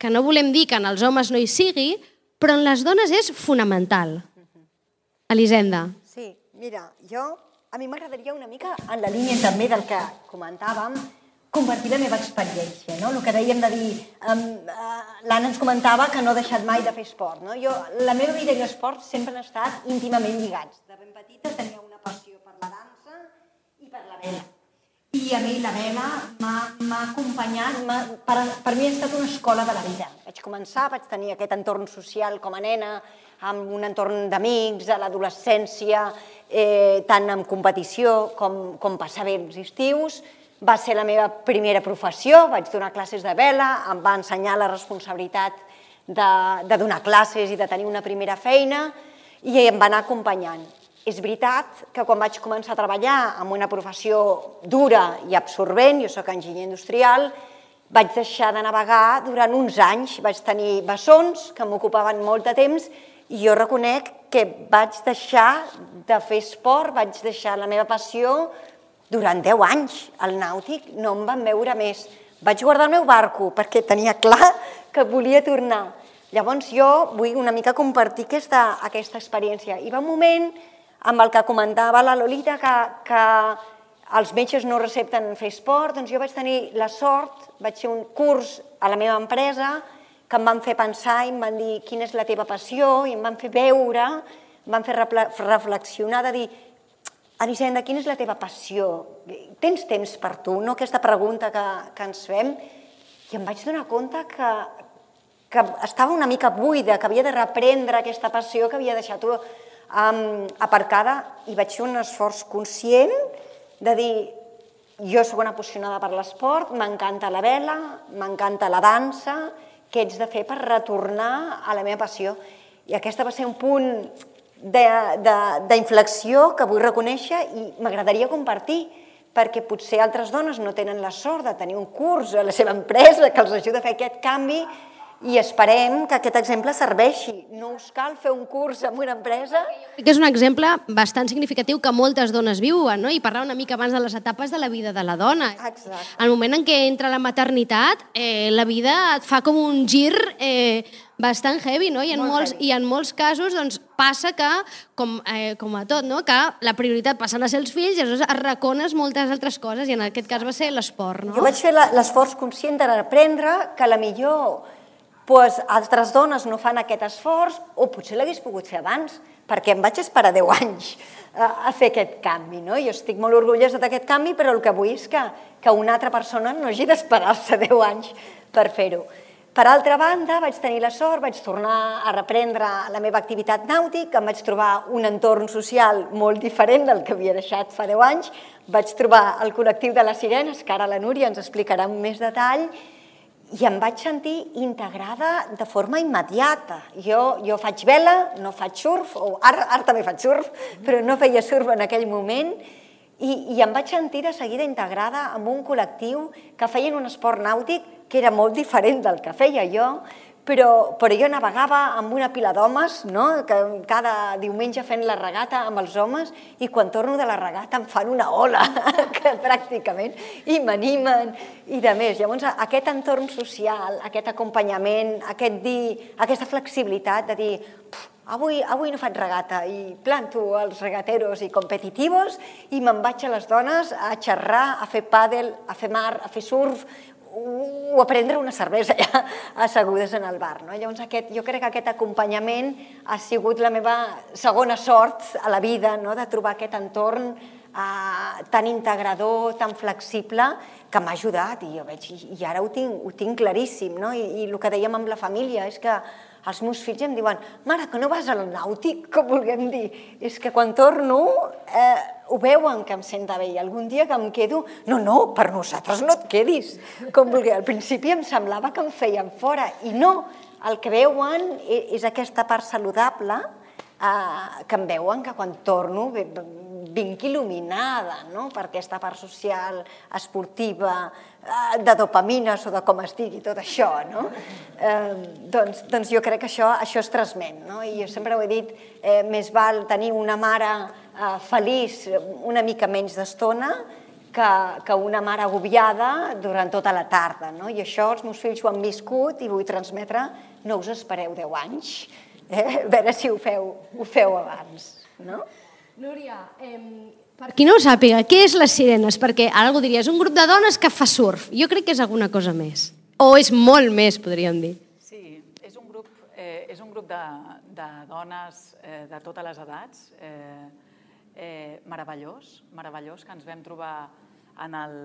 que no volem dir que en els homes no hi sigui, però en les dones és fonamental. Elisenda. Sí, mira, jo a mi m'agradaria una mica en la línia també del que comentàvem, compartir la meva experiència, no? El que dèiem de dir, um, uh, l'Anna ens comentava que no ha deixat mai de fer esport, no? Jo, la meva vida i l'esport sempre han estat íntimament lligats. De ben petita tenia una passió per la dansa i per la vela. I a mi la vela m'ha acompanyat, per, per mi ha estat una escola de la vida. Vaig començar, vaig tenir aquest entorn social com a nena, amb un entorn d'amics, a l'adolescència, eh, tant en competició com, com passar bé els estius, va ser la meva primera professió, vaig donar classes de vela, em va ensenyar la responsabilitat de, de donar classes i de tenir una primera feina i em va anar acompanyant. És veritat que quan vaig començar a treballar amb una professió dura i absorbent, jo sóc enginyer industrial, vaig deixar de navegar durant uns anys, vaig tenir bessons que m'ocupaven molt de temps i jo reconec que vaig deixar de fer esport, vaig deixar la meva passió durant 10 anys al nàutic no em van veure més. Vaig guardar el meu barco perquè tenia clar que volia tornar. Llavors jo vull una mica compartir aquesta, aquesta experiència. I va un moment amb el que comentava la Lolita que, que els metges no recepten fer esport, doncs jo vaig tenir la sort, vaig fer un curs a la meva empresa que em van fer pensar i em van dir quina és la teva passió i em van fer veure, em van fer reflexionar de dir Elisenda, quina és la teva passió? Tens temps per tu? No aquesta pregunta que, que ens fem. I em vaig donar compte que, que estava una mica buida, que havia de reprendre aquesta passió que havia deixat um, aparcada i vaig fer un esforç conscient de dir jo sóc una apassionada per l'esport, m'encanta la vela, m'encanta la dansa, què ets de fer per retornar a la meva passió? I aquesta va ser un punt d'inflexió que vull reconèixer i m'agradaria compartir perquè potser altres dones no tenen la sort de tenir un curs a la seva empresa que els ajuda a fer aquest canvi i esperem que aquest exemple serveixi. No us cal fer un curs en una empresa. Que és un exemple bastant significatiu que moltes dones viuen, no? i parlar una mica abans de les etapes de la vida de la dona. Exacte. El moment en què entra la maternitat, eh, la vida et fa com un gir eh, bastant heavy, no? I en, Molt molts, heavy. I en molts casos doncs, passa que, com, eh, com a tot, no? que la prioritat passen a ser els fills i aleshores arracones moltes altres coses, i en aquest cas va ser l'esport, no? Jo vaig fer l'esforç conscient d'aprendre que a la millor pues, altres dones no fan aquest esforç o potser l'hagués pogut fer abans, perquè em vaig esperar 10 anys a, fer aquest canvi. No? Jo estic molt orgullosa d'aquest canvi, però el que vull és que, que una altra persona no hagi d'esperar-se 10 anys per fer-ho. Per altra banda, vaig tenir la sort, vaig tornar a reprendre la meva activitat nàutic, em vaig trobar un entorn social molt diferent del que havia deixat fa 10 anys, vaig trobar el col·lectiu de les sirenes, que ara la Núria ens explicarà amb més detall, i em vaig sentir integrada de forma immediata. Jo, jo faig vela, no faig surf, o ara, ara també faig surf, però no feia surf en aquell moment, i, i em vaig sentir de seguida integrada amb un col·lectiu que feien un esport nàutic que era molt diferent del que feia jo, però, però jo navegava amb una pila d'homes, no? que cada diumenge fent la regata amb els homes, i quan torno de la regata em fan una ola, que pràcticament, i m'animen, i de més. Llavors, aquest entorn social, aquest acompanyament, aquest dir, aquesta flexibilitat de dir "Puf, avui, avui no faig regata i planto els regateros i competitivos i me'n vaig a les dones a xerrar, a fer pàdel, a fer mar, a fer surf, o a prendre una cervesa ja assegudes en el bar. No? Llavors, aquest, jo crec que aquest acompanyament ha sigut la meva segona sort a la vida, no? de trobar aquest entorn eh, tan integrador, tan flexible, que m'ha ajudat i jo veig, i ara ho tinc, ho tinc claríssim, no? I, i el que dèiem amb la família és que els meus fills em diuen mare, que no vas al nàutic, com vulguem dir. És que quan torno eh, ho veuen que em senta bé i algun dia que em quedo, no, no, per nosaltres no et quedis. Com vulgui. Al principi em semblava que em feien fora i no, el que veuen e- és aquesta part saludable eh, que em veuen que quan torno vinc il·luminada no? per aquesta part social, esportiva, de dopamines o de com es digui, tot això. No? Eh, doncs, doncs jo crec que això, això es transmet. No? I jo sempre ho he dit, eh, més val tenir una mare eh, feliç una mica menys d'estona que, que una mare agobiada durant tota la tarda. No? I això els meus fills ho han viscut i vull transmetre, no us espereu 10 anys, eh? a veure si ho feu, ho feu abans. No? Núria, eh, per qui no ho sàpiga, què és les sirenes? Perquè ara algú diria, és un grup de dones que fa surf. Jo crec que és alguna cosa més. O és molt més, podríem dir. Sí, és un grup, eh, és un grup de, de dones eh, de totes les edats, eh, eh, meravellós, meravellós, que ens vam trobar en el,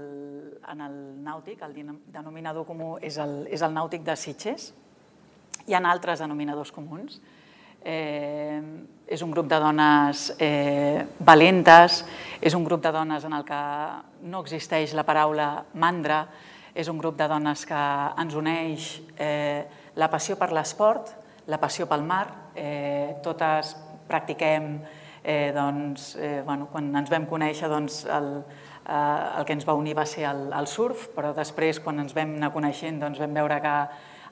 en el nàutic, el denominador comú és el, és el nàutic de Sitges, hi ha altres denominadors comuns. Eh, és un grup de dones eh, valentes, és un grup de dones en el que no existeix la paraula mandra, és un grup de dones que ens uneix eh, la passió per l'esport, la passió pel mar, eh, totes practiquem, eh, doncs, eh, bueno, quan ens vam conèixer, doncs, el, eh, el que ens va unir va ser el, el surf, però després, quan ens vam anar coneixent, doncs, vam veure que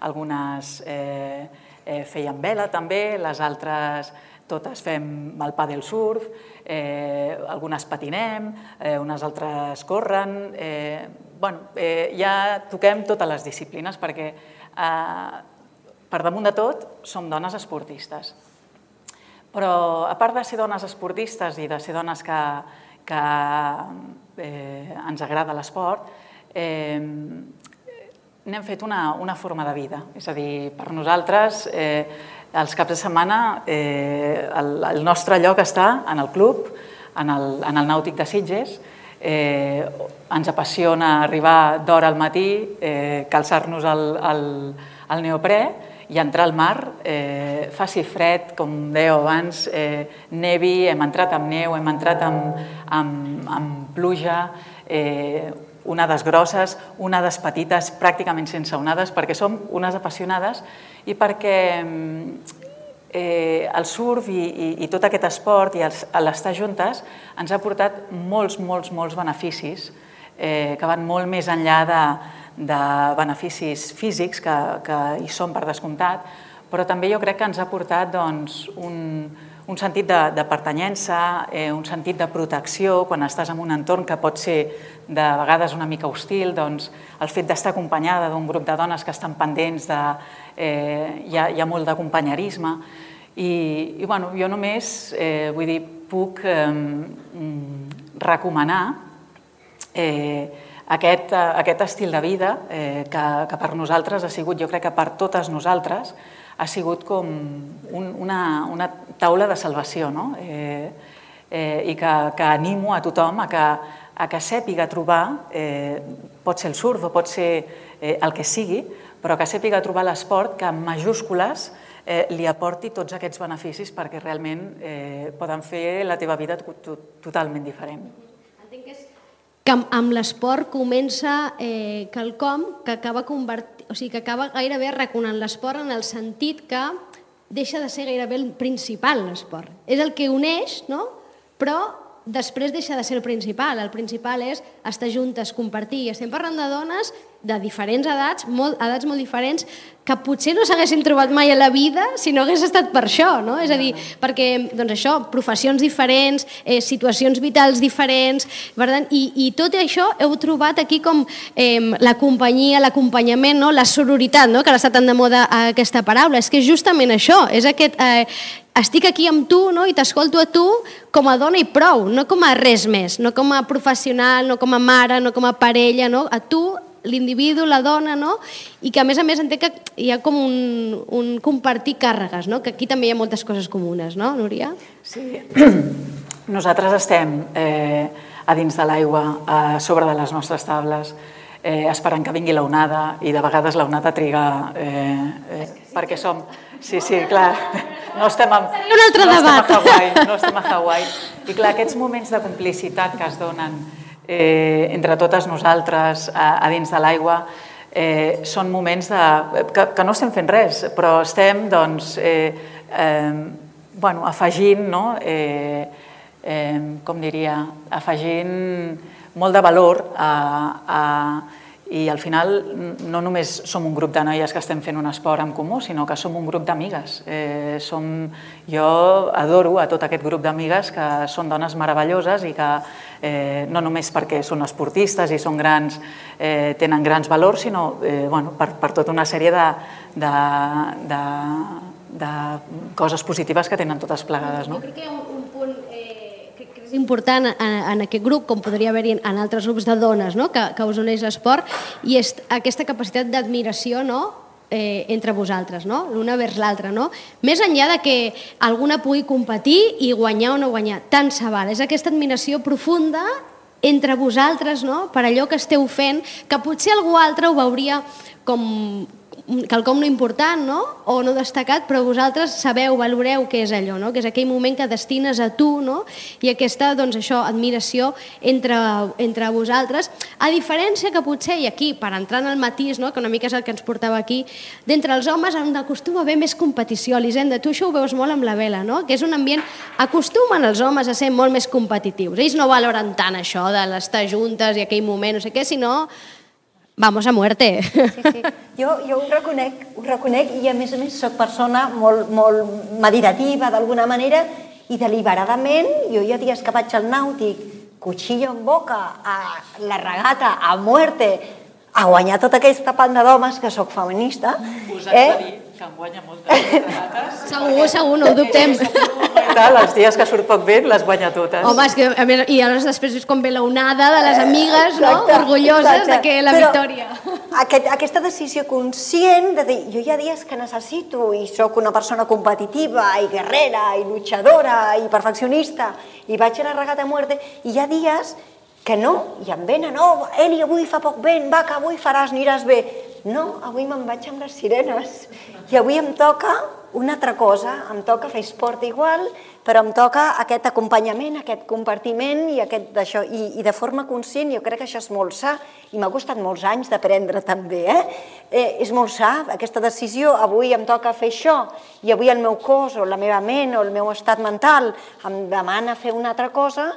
algunes eh, eh, feien vela també, les altres totes fem el pa del surf, eh, algunes patinem, eh, unes altres corren... Eh, bueno, eh, ja toquem totes les disciplines perquè eh, per damunt de tot som dones esportistes. Però a part de ser dones esportistes i de ser dones que, que eh, ens agrada l'esport, eh, n'hem fet una, una forma de vida. És a dir, per nosaltres, eh, els caps de setmana, eh, el, el nostre lloc està en el club, en el, en el nàutic de Sitges, eh, ens apassiona arribar d'hora al matí, eh, calçar-nos el, el, el neoprè i entrar al mar, eh, faci fred, com dèieu abans, eh, nevi, hem entrat amb neu, hem entrat amb, amb, amb pluja, eh, onades grosses, onades petites, pràcticament sense onades, perquè som unes apassionades i perquè eh, el surf i, i, i tot aquest esport i l'estar juntes ens ha portat molts, molts, molts beneficis eh, que van molt més enllà de, de beneficis físics, que, que hi són per descomptat, però també jo crec que ens ha portat doncs, un, un sentit de, de pertanyença, eh, un sentit de protecció, quan estàs en un entorn que pot ser de vegades una mica hostil, doncs el fet d'estar acompanyada d'un grup de dones que estan pendents de... Eh, hi, ha, hi ha molt de companyerisme i, i bueno, jo només, eh, vull dir, puc eh, recomanar eh, aquest, aquest estil de vida eh, que, que per nosaltres ha sigut, jo crec que per totes nosaltres, ha sigut com un, una, una taula de salvació, no? eh, eh, i que, que animo a tothom a que, a que sàpiga trobar, eh, pot ser el surf o pot ser eh, el que sigui, però que sàpiga trobar l'esport que en majúscules eh, li aporti tots aquests beneficis perquè realment eh, poden fer la teva vida totalment diferent. Entenc que és que amb l'esport comença eh, quelcom que acaba convert, o sigui, que acaba gairebé reconant l'esport en el sentit que deixa de ser gairebé el principal l'esport. És el que uneix, no? però després deixa de ser el principal. El principal és estar juntes, compartir. Estem parlant de dones de diferents edats, molt, edats molt diferents, que potser no s'haguessin trobat mai a la vida si no hagués estat per això, no? És a dir, perquè, doncs això, professions diferents, eh, situacions vitals diferents, per tant, i, i tot això heu trobat aquí com eh, la companyia, l'acompanyament, no? la sororitat, no? que ara està tan de moda eh, aquesta paraula, és que és justament això, és aquest... Eh, estic aquí amb tu no? i t'escolto a tu com a dona i prou, no com a res més, no com a professional, no com a mare, no com a parella, no? a tu l'individu, la dona, no? i que a més a més entenc que hi ha com un, un compartir càrregues, no? que aquí també hi ha moltes coses comunes, no, Núria? Sí, nosaltres estem eh, a dins de l'aigua, a sobre de les nostres tables, eh, esperant que vingui l'onada i de vegades l'onada triga eh, eh, perquè som... Sí, sí, clar, no estem, en, un altre no debat. estem a Hawaii, no estem a Hawaii. I clar, aquests moments de complicitat que es donen eh, entre totes nosaltres a, a dins de l'aigua eh, són moments de, que, que no estem fent res, però estem doncs, eh, eh, bueno, afegint, no? eh, eh, com diria, afegint molt de valor a, a, i al final no només som un grup de noies que estem fent un esport en comú, sinó que som un grup d'amigues. Eh. Jo adoro a tot aquest grup d'amigues que són dones meravelloses i que eh, no només perquè són esportistes i són grans, eh, tenen grans valors, sinó eh, bueno, per, per tota una sèrie de, de, de, de coses positives que tenen totes plegades. No? Jo crec que hi ha un, un punt important en, en aquest grup, com podria haver-hi en altres grups de dones no? que, que us uneix l'esport, i és aquesta capacitat d'admiració no? Eh, entre vosaltres, no? l'una vers l'altra. No? Més enllà de que alguna pugui competir i guanyar o no guanyar, tant se val. És aquesta admiració profunda entre vosaltres no? per allò que esteu fent, que potser algú altre ho veuria com, quelcom no important no? o no destacat, però vosaltres sabeu, valoreu què és allò, no? que és aquell moment que destines a tu no? i aquesta doncs, això admiració entre, entre vosaltres, a diferència que potser, i aquí per entrar en el matís, no? que una mica és el que ens portava aquí, d'entre els homes on acostuma a haver més competició. Elisenda, tu això ho veus molt amb la vela, no? que és un ambient... Acostumen els homes a ser molt més competitius. Ells no valoren tant això de l'estar juntes i aquell moment, no sé què, sinó vamos a muerte. Sí, sí. Jo, jo ho reconec, ho reconec i a més a més soc persona molt, molt meditativa d'alguna manera i deliberadament, jo hi ha dies que vaig al nàutic, cuchillo en boca, a la regata, a muerte, a guanyar tota aquesta panda d'homes que sóc feminista. Us eh? De que em guanya moltes regates. Segur, segur, no ho dubtem. Tal, els dies que surt poc vent les guanya totes. Home, és que a més, i aleshores després és com ve la onada de les amigues, no? Exacte, Orgulloses exacte. de que la Però victòria. Aquest, aquesta decisió conscient de dir, jo hi ha dies que necessito i sóc una persona competitiva i guerrera i luchadora i perfeccionista i vaig a la regata a muerte i hi ha dies que no, i em venen, no, Eli, avui fa poc vent, va, que avui faràs, aniràs bé. No, avui me'n vaig amb les sirenes. I avui em toca una altra cosa, em toca fer esport igual, però em toca aquest acompanyament, aquest compartiment i, aquest d'això. I, i de forma conscient jo crec que això és molt sa. I m'ha costat molts anys d'aprendre també. Eh? Eh, és molt sa aquesta decisió, avui em toca fer això. I avui el meu cos o la meva ment o el meu estat mental em demana fer una altra cosa.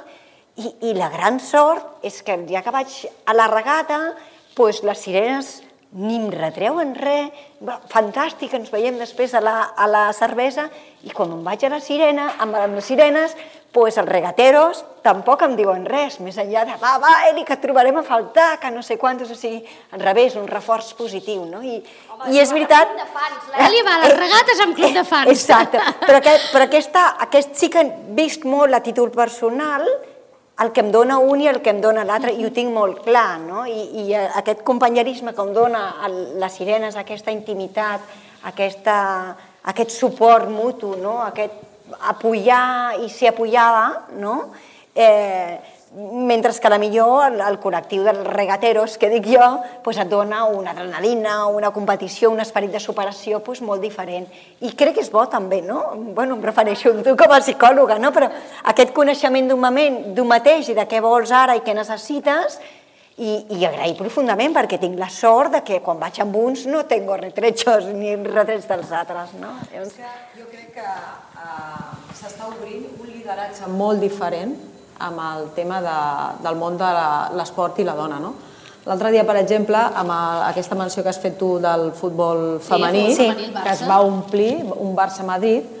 I, i la gran sort és que dia que vaig a la regata doncs les sirenes ni em retreuen res, fantàstic, ens veiem després a la, a la cervesa, i quan em vaig a la sirena, amb, amb les sirenes, pues els regateros tampoc em diuen res, més enllà de va, va, Eli, que et trobarem a faltar, que no sé quantos, o sigui, al revés, un reforç positiu, no? I, Home, i és veritat... L'Eli va a les regates amb club de fans. Exacte, però, aquest, però aquesta, aquest sí que visc molt a títol personal, el que em dona un i el que em dona l'altre, i ho tinc molt clar, no? I, i eh, aquest companyerisme que em dona el, les sirenes, aquesta intimitat, aquesta, aquest suport mutu, no? aquest apoyar i ser apoyada, no? Eh, mentre que a millor el, el col·lectiu dels regateros, que dic jo, pues et dona una adrenalina, una competició, un esperit de superació pues, molt diferent. I crec que és bo també, no? Bueno, em refereixo a tu com a psicòloga, no? Però aquest coneixement d'un moment, d'un mateix i de què vols ara i què necessites, i, i agrair profundament perquè tinc la sort de que quan vaig amb uns no tengo retrechos ni retrets dels altres, no? Llavors... Jo crec que uh, s'està obrint un lideratge molt diferent amb el tema de, del món de l'esport i la dona, no? L'altre dia, per exemple, amb el, aquesta menció que has fet tu del futbol femení, sí, femení que es va omplir, un Barça-Madrid,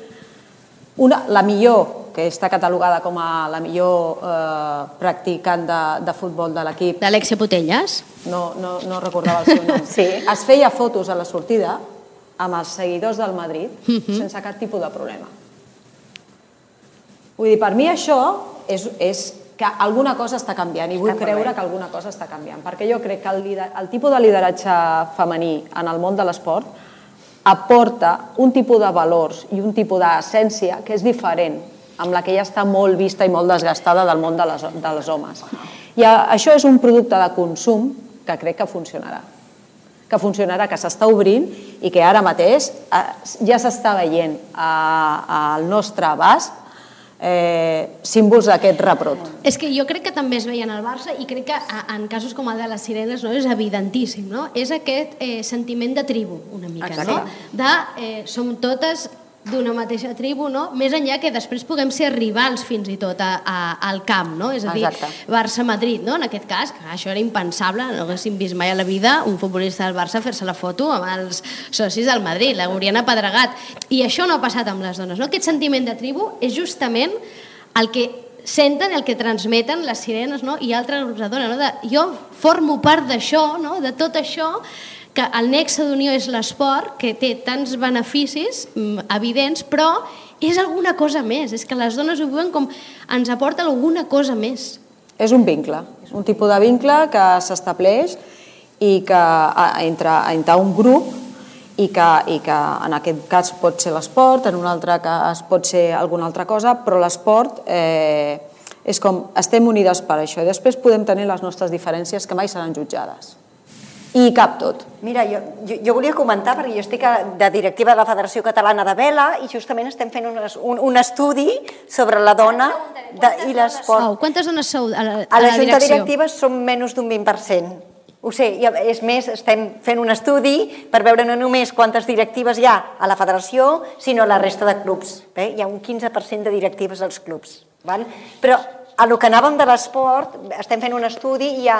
una, la millor, que està catalogada com a la millor eh, practicant de, de futbol de l'equip. D'Alexia Potelles? No, no, no recordava el seu nom. sí. Es feia fotos a la sortida amb els seguidors del Madrid uh mhm. -huh. sense cap tipus de problema. Vull dir, per mi això és, és que alguna cosa està canviant i vull està creure que alguna cosa està canviant, perquè jo crec que el, lider, el tipus de lideratge femení en el món de l'esport aporta un tipus de valors i un tipus d'essència que és diferent amb la que ja està molt vista i molt desgastada del món de les, de les homes. I això és un producte de consum que crec que funcionarà que funcionarà, que s'està obrint i que ara mateix eh, ja s'està veient al nostre abast eh, símbols d'aquest rebrot. És que jo crec que també es veia en el Barça i crec que en casos com el de les sirenes no, és evidentíssim, no? És aquest eh, sentiment de tribu, una mica, Exacte. no? De eh, som totes d'una mateixa tribu, no? més enllà que després puguem ser rivals fins i tot a, a, al camp, no? és a dir, Barça-Madrid, no? en aquest cas, que això era impensable, no haguéssim vist mai a la vida un futbolista del Barça fer-se la foto amb els socis del Madrid, l'haurien apedregat. I això no ha passat amb les dones. No? Aquest sentiment de tribu és justament el que senten el que transmeten les sirenes no? i altres grups de dones. No? De, jo formo part d'això, no? de tot això, que el nexe d'unió és l'esport, que té tants beneficis mm, evidents, però és alguna cosa més, és que les dones ho veuen com ens aporta alguna cosa més. És un vincle, un tipus de vincle que s'estableix i que entre, entre un grup i que, i que en aquest cas pot ser l'esport, en un altre cas pot ser alguna altra cosa, però l'esport eh, és com estem unides per això. I després podem tenir les nostres diferències que mai seran jutjades i cap tot. Mira, jo, jo, jo volia comentar, perquè jo estic de directiva de la Federació Catalana de Vela i justament estem fent un, un, un estudi sobre la dona de, i l'esport. Quantes dones sou a la, a a la, la Junta Directiva som menys d'un 20%. Ho sé, i és més, estem fent un estudi per veure no només quantes directives hi ha a la federació, sinó a la resta de clubs. Bé? Hi ha un 15% de directives als clubs. Val? Però a lo que anàvem de l'esport, estem fent un estudi i hi ha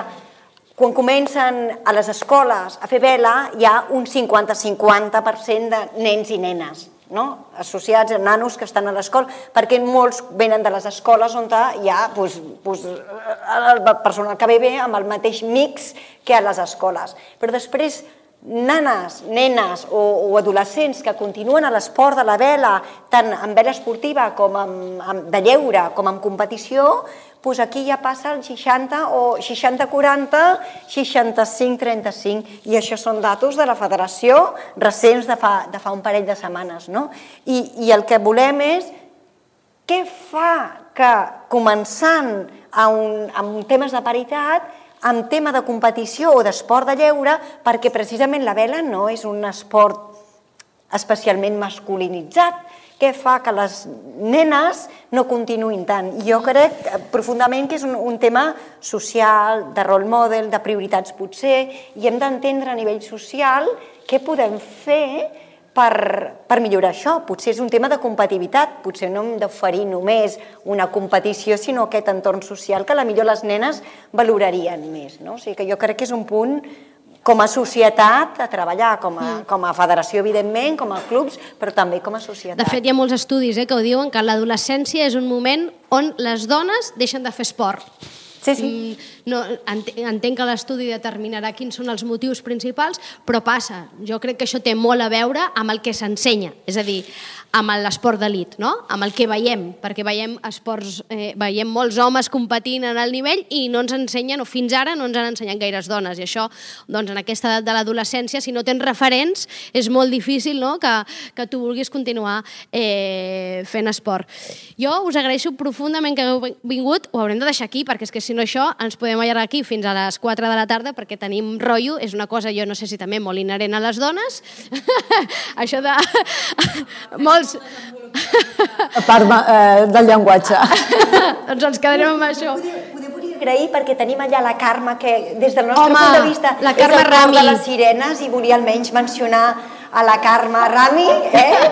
quan comencen a les escoles a fer vela, hi ha un 50-50% de nens i nenes no? associats a nanos que estan a l'escola, perquè molts venen de les escoles on hi ha pues, pues, el personal que ve bé amb el mateix mix que a les escoles. Però després nanes, nenes o, o adolescents que continuen a l'esport de la vela, tant en vela esportiva com en, en, de lleure com en competició, doncs aquí ja passa el 60 o 60-40, 65-35, i això són datos de la federació recents de fa, de fa un parell de setmanes. No? I, I el que volem és què fa que començant a un, amb temes de paritat amb tema de competició o d'esport de lleure, perquè precisament la vela no és un esport especialment masculinitzat, què fa que les nenes no continuïn tant. Jo crec profundament que és un, un tema social, de role model, de prioritats potser, i hem d'entendre a nivell social què podem fer per, per millorar això. Potser és un tema de competitivitat, potser no hem d'oferir només una competició, sinó aquest entorn social que a la millor les nenes valorarien més. No? O sigui que jo crec que és un punt com a societat a treballar, com a, com a federació, evidentment, com a clubs, però també com a societat. De fet, hi ha molts estudis eh, que ho diuen que l'adolescència és un moment on les dones deixen de fer esport. Sí, sí. Mm, no, entenc que l'estudi determinarà quins són els motius principals, però passa. Jo crec que això té molt a veure amb el que s'ensenya. És a dir, amb l'esport d'elit, no? amb el que veiem, perquè veiem esports, eh, veiem molts homes competint en el nivell i no ens ensenyen, o fins ara no ens han ensenyat gaires dones, i això, doncs, en aquesta edat de l'adolescència, si no tens referents, és molt difícil no? que, que tu vulguis continuar eh, fent esport. Jo us agraeixo profundament que hagueu vingut, ho haurem de deixar aquí, perquè és que si no això ens podem allargar aquí fins a les 4 de la tarda, perquè tenim rotllo, és una cosa, jo no sé si també molt inherent a les dones, això de... molt molts... A part eh, del llenguatge. doncs ens quedarem amb això. Podeu, podeu agrair perquè tenim allà la Carme que des del nostre Home, punt de vista la Carme és el cor de les sirenes i volia almenys mencionar a la Carme Rami, eh?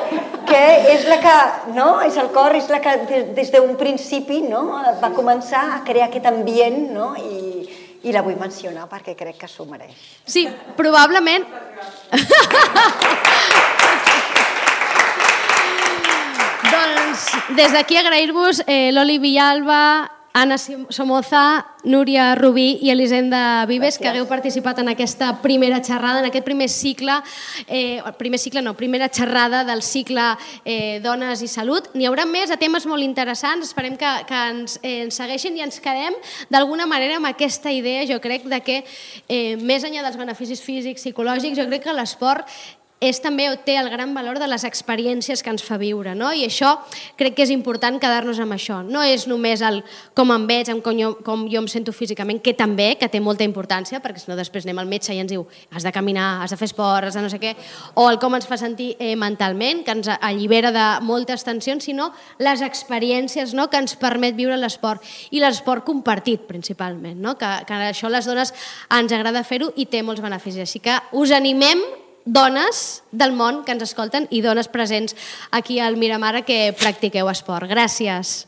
que és la que, no? és el cor, és la que des, des d'un principi no? va començar a crear aquest ambient no? I, i la vull mencionar perquè crec que s'ho mereix. Sí, probablement... Doncs des d'aquí agrair-vos eh, l'Oli Villalba, Anna Somoza, Núria Rubí i Elisenda Vives, Gràcies. que hagueu participat en aquesta primera xerrada, en aquest primer cicle, eh, primer cicle no, primera xerrada del cicle eh, Dones i Salut. N'hi haurà més de temes molt interessants, esperem que, que ens, eh, ens segueixin i ens quedem d'alguna manera amb aquesta idea, jo crec, de que eh, més enllà dels beneficis físics, psicològics, jo crec que l'esport és també té el gran valor de les experiències que ens fa viure, no? I això crec que és important quedar-nos amb això. No és només el com em veig, com jo, com jo em sento físicament, que també, que té molta importància, perquè si no després anem al metge i ens diu has de caminar, has de fer esport, has de no sé què, o el com ens fa sentir eh, mentalment, que ens allibera de moltes tensions, sinó les experiències no? que ens permet viure l'esport. I l'esport compartit, principalment, no? que, que això les dones ens agrada fer-ho i té molts beneficis. Així que us animem dones del món que ens escolten i dones presents aquí al Miramar que practiqueu esport. Gràcies.